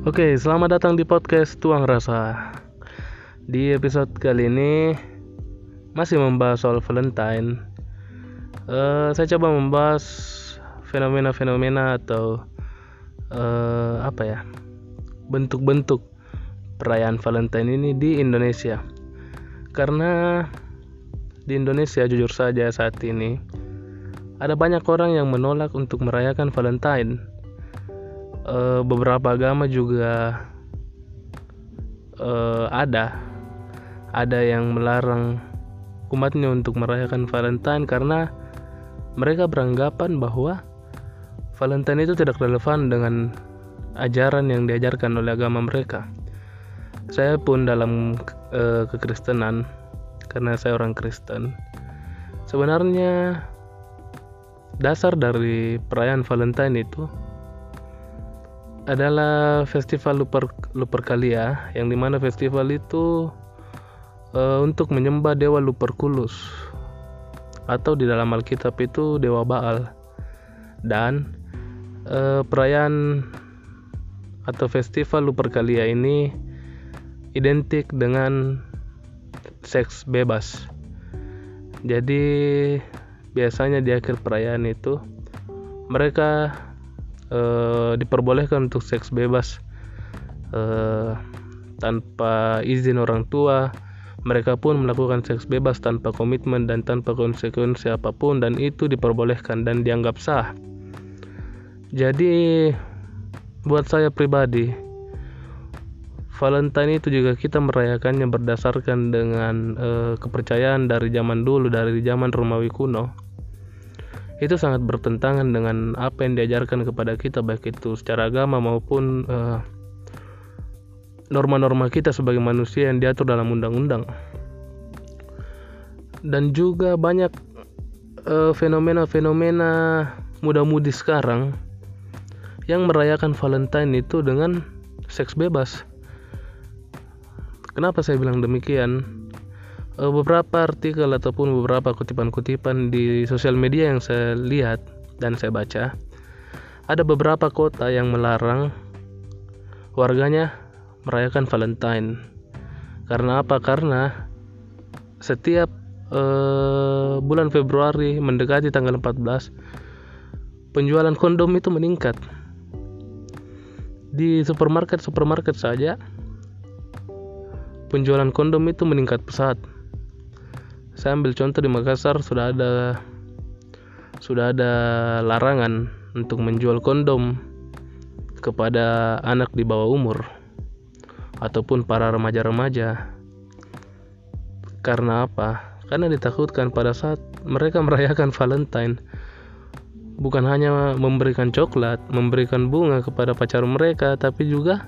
Oke, selamat datang di podcast Tuang Rasa. Di episode kali ini masih membahas soal Valentine. Eh, saya coba membahas fenomena-fenomena atau eh, apa ya bentuk-bentuk perayaan Valentine ini di Indonesia. Karena di Indonesia jujur saja saat ini ada banyak orang yang menolak untuk merayakan Valentine uh, beberapa agama juga uh, ada ada yang melarang umatnya untuk merayakan Valentine karena mereka beranggapan bahwa Valentine itu tidak relevan dengan ajaran yang diajarkan oleh agama mereka. Saya pun dalam uh, kekristenan karena saya orang Kristen. Sebenarnya dasar dari perayaan Valentine itu adalah festival Luper Lupercalia yang di mana festival itu uh, untuk menyembah dewa Luperculus. Atau di dalam Alkitab itu dewa Baal. Dan uh, perayaan atau festival Lupercalia ini identik dengan seks bebas. Jadi biasanya di akhir perayaan itu mereka uh, diperbolehkan untuk seks bebas. Uh, tanpa izin orang tua mereka pun melakukan seks bebas tanpa komitmen dan tanpa konsekuensi apa pun dan itu diperbolehkan dan dianggap sah. Jadi buat saya pribadi Valentine itu juga kita merayakannya berdasarkan dengan uh, kepercayaan dari zaman dulu dari zaman Romawi kuno itu sangat bertentangan dengan apa yang diajarkan kepada kita baik itu secara agama maupun norma norma-norma kita sebagai manusia yang diatur dalam undang-undang dan juga banyak fenomena fenomena-fenomena muda-mudi sekarang yang merayakan Valentine itu dengan seks bebas. Kenapa saya bilang demikian? Eh, beberapa artikel ataupun beberapa kutipan-kutipan di sosial media yang saya lihat dan saya baca ada beberapa kota yang melarang warganya merayakan Valentine. Karena apa? Karena setiap uh, bulan Februari mendekati tanggal 14 penjualan kondom itu meningkat. Di supermarket supermarket saja penjualan kondom itu meningkat pesat saya ambil contoh di Makassar sudah ada sudah ada larangan untuk menjual kondom kepada anak di bawah umur ataupun para remaja-remaja. Karena apa? Karena ditakutkan pada saat mereka merayakan Valentine bukan hanya memberikan coklat, memberikan bunga kepada pacar mereka, tapi juga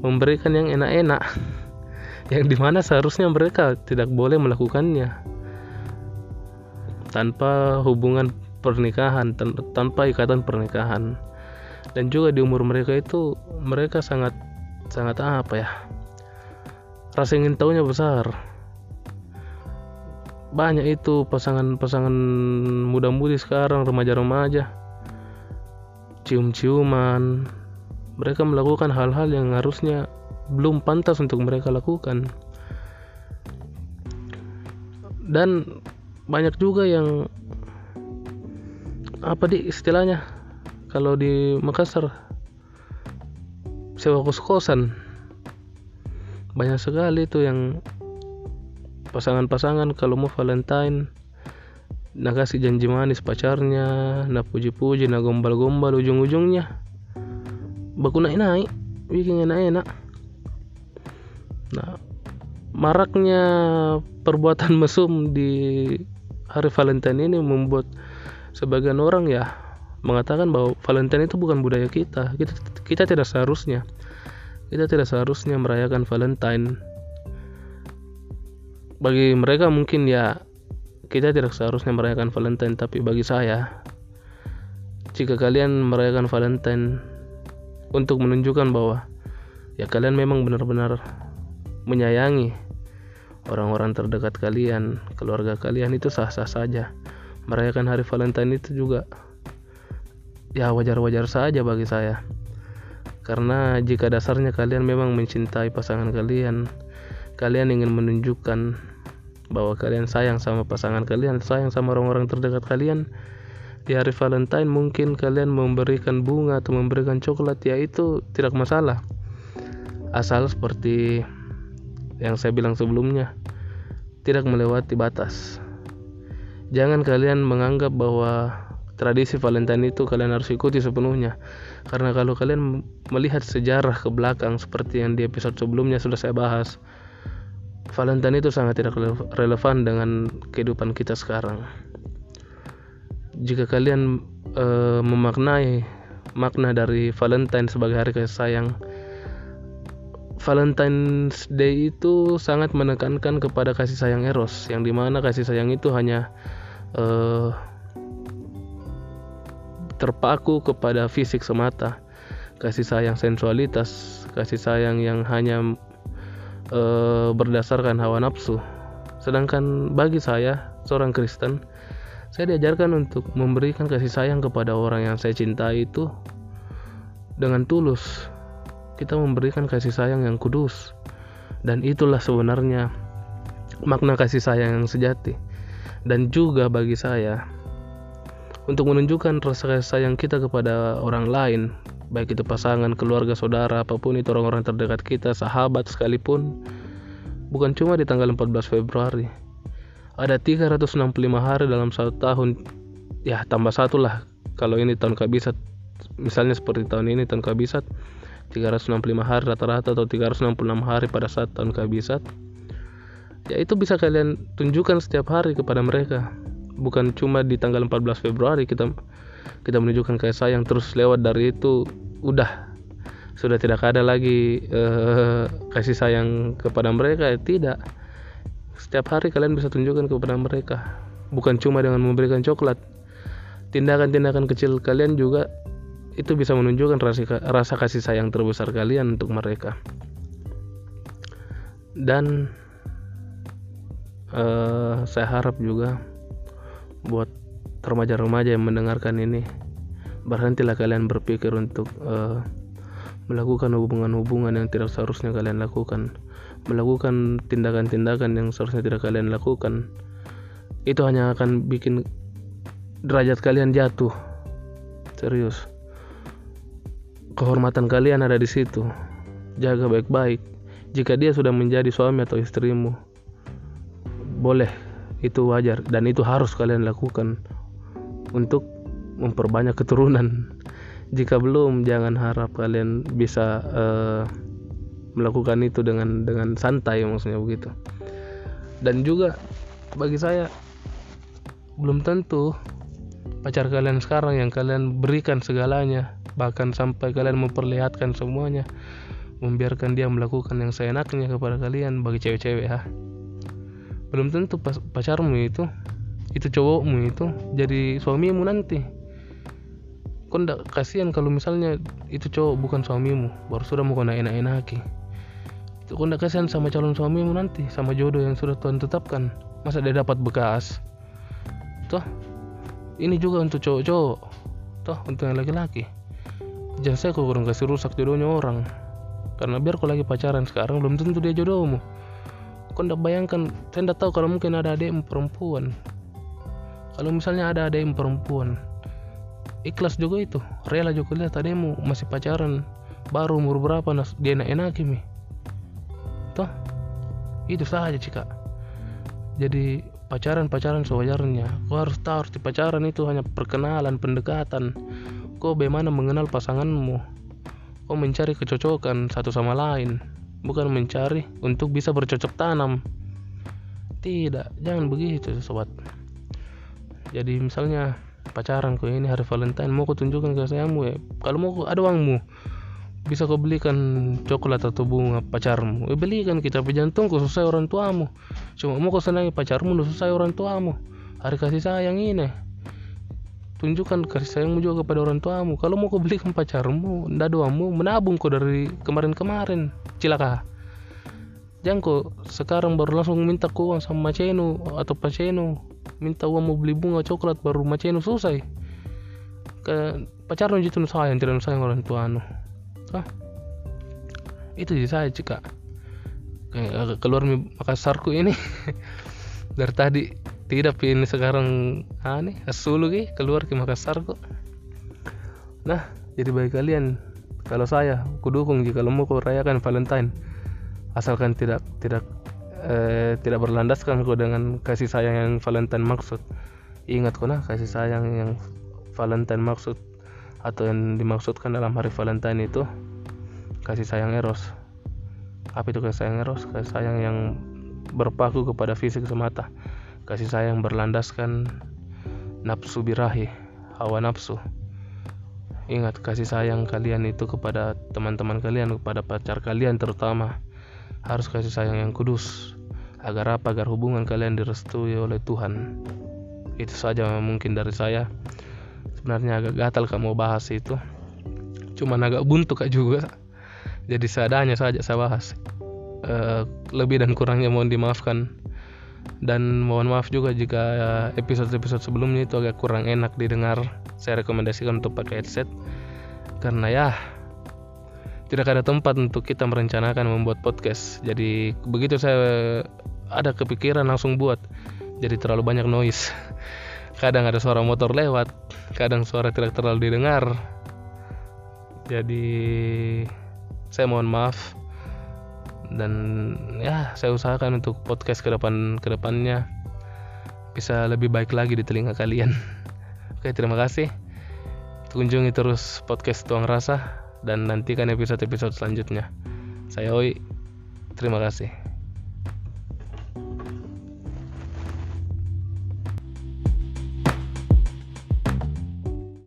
memberikan yang enak-enak yang di mana seharusnya mereka tidak boleh melakukannya. Tanpa hubungan pernikahan tanpa ikatan pernikahan. Dan juga di umur mereka itu mereka sangat sangat apa ya rasa ingin tahunya besar. Banyak itu pasangan-pasangan muda-mudi sekarang remaja-remaja. Cium-ciuman. Mereka melakukan hal-hal yang harusnya belum pantas untuk mereka lakukan. Dan banyak juga yang apa di istilahnya kalau di Makassar sewa kos-kosan. Banyak sekali itu yang pasangan-pasangan kalau mau Valentine nak kasih janji manis pacarnya nak puji-puji nak gombal-gombal ujung-ujungnya. Baku naik-naik bikin enak-enak Nah, maraknya perbuatan mesum di hari Valentine ini membuat sebagian orang ya mengatakan bahwa Valentine itu bukan budaya kita. Kita kita tidak seharusnya kita tidak seharusnya merayakan Valentine. Bagi mereka mungkin ya kita tidak seharusnya merayakan Valentine, tapi bagi saya jika kalian merayakan Valentine untuk menunjukkan bahwa ya kalian memang benar-benar menyayangi orang-orang terdekat kalian, keluarga kalian itu sah-sah saja. Merayakan hari Valentine itu juga ya wajar-wajar saja bagi saya. karena jika dasarnya kalian memang mencintai pasangan kalian kalian ingin menunjukkan bahwa kalian sayang sama pasangan kalian sayang sama orang-orang terdekat kalian di hari Valentine mungkin kalian memberikan bunga atau memberikan coklat ya itu tidak masalah asal seperti yang saya bilang sebelumnya tidak melewati batas. Jangan kalian menganggap bahwa tradisi Valentine itu kalian harus ikuti sepenuhnya. Karena kalau kalian melihat sejarah ke belakang seperti yang di episode sebelumnya sudah saya bahas Valentine itu sangat tidak relevan dengan kehidupan kita sekarang. Jika kalian uh, memaknai makna dari Valentine sebagai hari kasih Valentine's Day itu sangat menekankan kepada kasih sayang eros yang di mana kasih sayang itu hanya uh, terpaku kepada fisik semata. Kasih sayang sensualitas kasih sayang yang hanya e, berdasarkan hawa nafsu. Sedangkan bagi saya seorang Kristen saya diajarkan untuk memberikan kasih sayang kepada orang yang saya cintai itu dengan tulus kita memberikan kasih sayang yang kudus. Dan itulah sebenarnya makna kasih sayang yang sejati. Dan juga bagi saya untuk menunjukkan rasa kasih sayang kita kepada orang lain baik itu pasangan, keluarga, saudara, apa pun itu orang-orang terdekat kita, sahabat sekalipun bukan cuma di tanggal 14 Februari. Ada 365 hari dalam satu tahun. Ya tambah satu lah. Kalau ini tahun kabisat misalnya seperti tahun ini tahun kabisat 365 hari rata-rata atau 366 hari pada saat tahun kabisat ya itu bisa kalian tunjukkan setiap hari kepada mereka. Bukan cuma di tanggal 14 Februari kita kita menunjukkan kasih sayang terus lewat dari itu udah. Sudah tidak ada lagi uh, kasih sayang kepada mereka tidak. Setiap hari kalian bisa tunjukkan kepada mereka. Bukan cuma dengan memberikan coklat tindakan-tindakan kecil kalian juga itu bisa menunjukkan rasa, rasa kasih sayang terbesar kalian untuk mereka. Dan uh, saya harap juga buat remaja-remaja yang mendengarkan ini berhentilah kalian berpikir untuk uh, melakukan hubungan-hubungan yang tidak seharusnya kalian lakukan. Melakukan tindakan-tindakan yang seharusnya tidak kalian lakukan. Itu hanya akan bikin derajat kalian jatuh. Serius kehormatan kalian ada di situ. Jaga baik-baik. Jika dia sudah menjadi suami atau istrimu boleh. Itu wajar dan itu harus kalian lakukan untuk memperbanyak keturunan. Jika belum jangan harap kalian bisa uh, melakukan itu dengan dengan santai maksudnya begitu. Dan juga bagi saya belum tentu pacar kalian sekarang yang kalian berikan segalanya bahkan sampai kalian memperlihatkan semuanya membiarkan dia melakukan yang seenaknya kepada kalian bagi cewek-cewek ya belum tentu pacarmu itu itu cowokmu itu jadi suamimu nanti. Kau ndak kasihan kalau misalnya itu cowok bukan suamimu baru sudah mau kau enak-enaki. Itu kau ndak kasihan sama calon suamimu nanti sama jodoh yang sudah Tuhan tetapkan. Masa dia dapat bekas? Toh ini juga untuk cowok-cowok. Toh untuk yang laki-laki. Jangan saya kau kurang kasih rusak jodohnya orang. Karena biar kau lagi pacaran sekarang belum tentu dia jodohmu. Kau ndak bayangkan saya ndak tahu kalau mungkin ada adik perempuan. Kalau misalnya ada adik perempuan ikhlas juga itu. Rela juga lihat ademu masih pacaran. Baru umur berapa nas? Dia enak enak mi. Toh itu saja cika. Jadi pacaran pacaran sewajarnya. Kau harus tahu di pacaran itu hanya perkenalan pendekatan. Kau bagaimana mengenal pasanganmu? Kau mencari kecocokan satu sama lain bukan mencari untuk bisa bercocok tanam. Tidak jangan begitu sobat. Jadi misalnya pacaran kau ini hari Valentine mau kau tunjukkan ke sayangmu ya? Kalau mau ada uangmu bisa kau belikan coklat atau bunga pacarmu. Ya belikan kita tapi jantung kau selesai orang tuamu. Cuma mau kau senangi pacarmu selesai orang tuamu. Hari kasih sayang ini. Tunjukkan kasih sayangmu juga kepada orang tuamu. Kalau mau kau belikan pacarmu ndak doamu menabung kau dari kemarin-kemarin. Cilaka. Jangan kau sekarang baru langsung minta uang sama Macenu atau Pacenu minta uang mau beli bunga coklat baru Macenu selesai. Ke pacaran gitu sayang tidak sayang orang tua toh itu saya cika kayak keluar Makassarku ini. Dari tadi tidak ini sekarang ah nih asulu ki keluar ke Makassar kok nah jadi bagi kalian. Kalau saya kudukung jika mau kau rayakan Valentine. Asalkan tidak tidak eh, tidak berlandaskan kok dengan kasih sayang yang Valentine maksud. Ingat kok nah kasih sayang yang Valentine maksud atau yang dimaksudkan dalam hari Valentine itu kasih sayang eros. Apa itu kasih sayang eros? Kasih sayang yang berpaku kepada fisik semata. Kasih sayang berlandaskan nafsu birahi hawa nafsu. Ingat kasih sayang kalian itu kepada teman-teman kalian kepada pacar kalian terutama. Harus kasih sayang yang kudus agar apa? Agar hubungan kalian direstui oleh Tuhan. Itu saja mungkin dari saya sebenarnya agak gatal kamu bahas itu. Cuman agak buntu kak juga. Jadi seadanya saja saya bahas. Uh, lebih dan kurangnya mohon dimaafkan. Dan mohon maaf juga jika episode-episode sebelumnya itu agak kurang enak didengar. Saya rekomendasikan untuk pakai headset. Karena ya tidak ada tempat untuk kita merencanakan membuat podcast. Jadi begitu saya ada kepikiran langsung buat. Jadi terlalu banyak noise kadang ada suara motor lewat kadang suara tidak terlalu didengar jadi saya mohon maaf dan ya saya usahakan untuk podcast ke depan ke depannya bisa lebih baik lagi di telinga kalian. Oke, terima kasih. Kunjungi terus podcast Tuang Rasa dan nantikan episode-episode selanjutnya. Saya Oi. Terima kasih.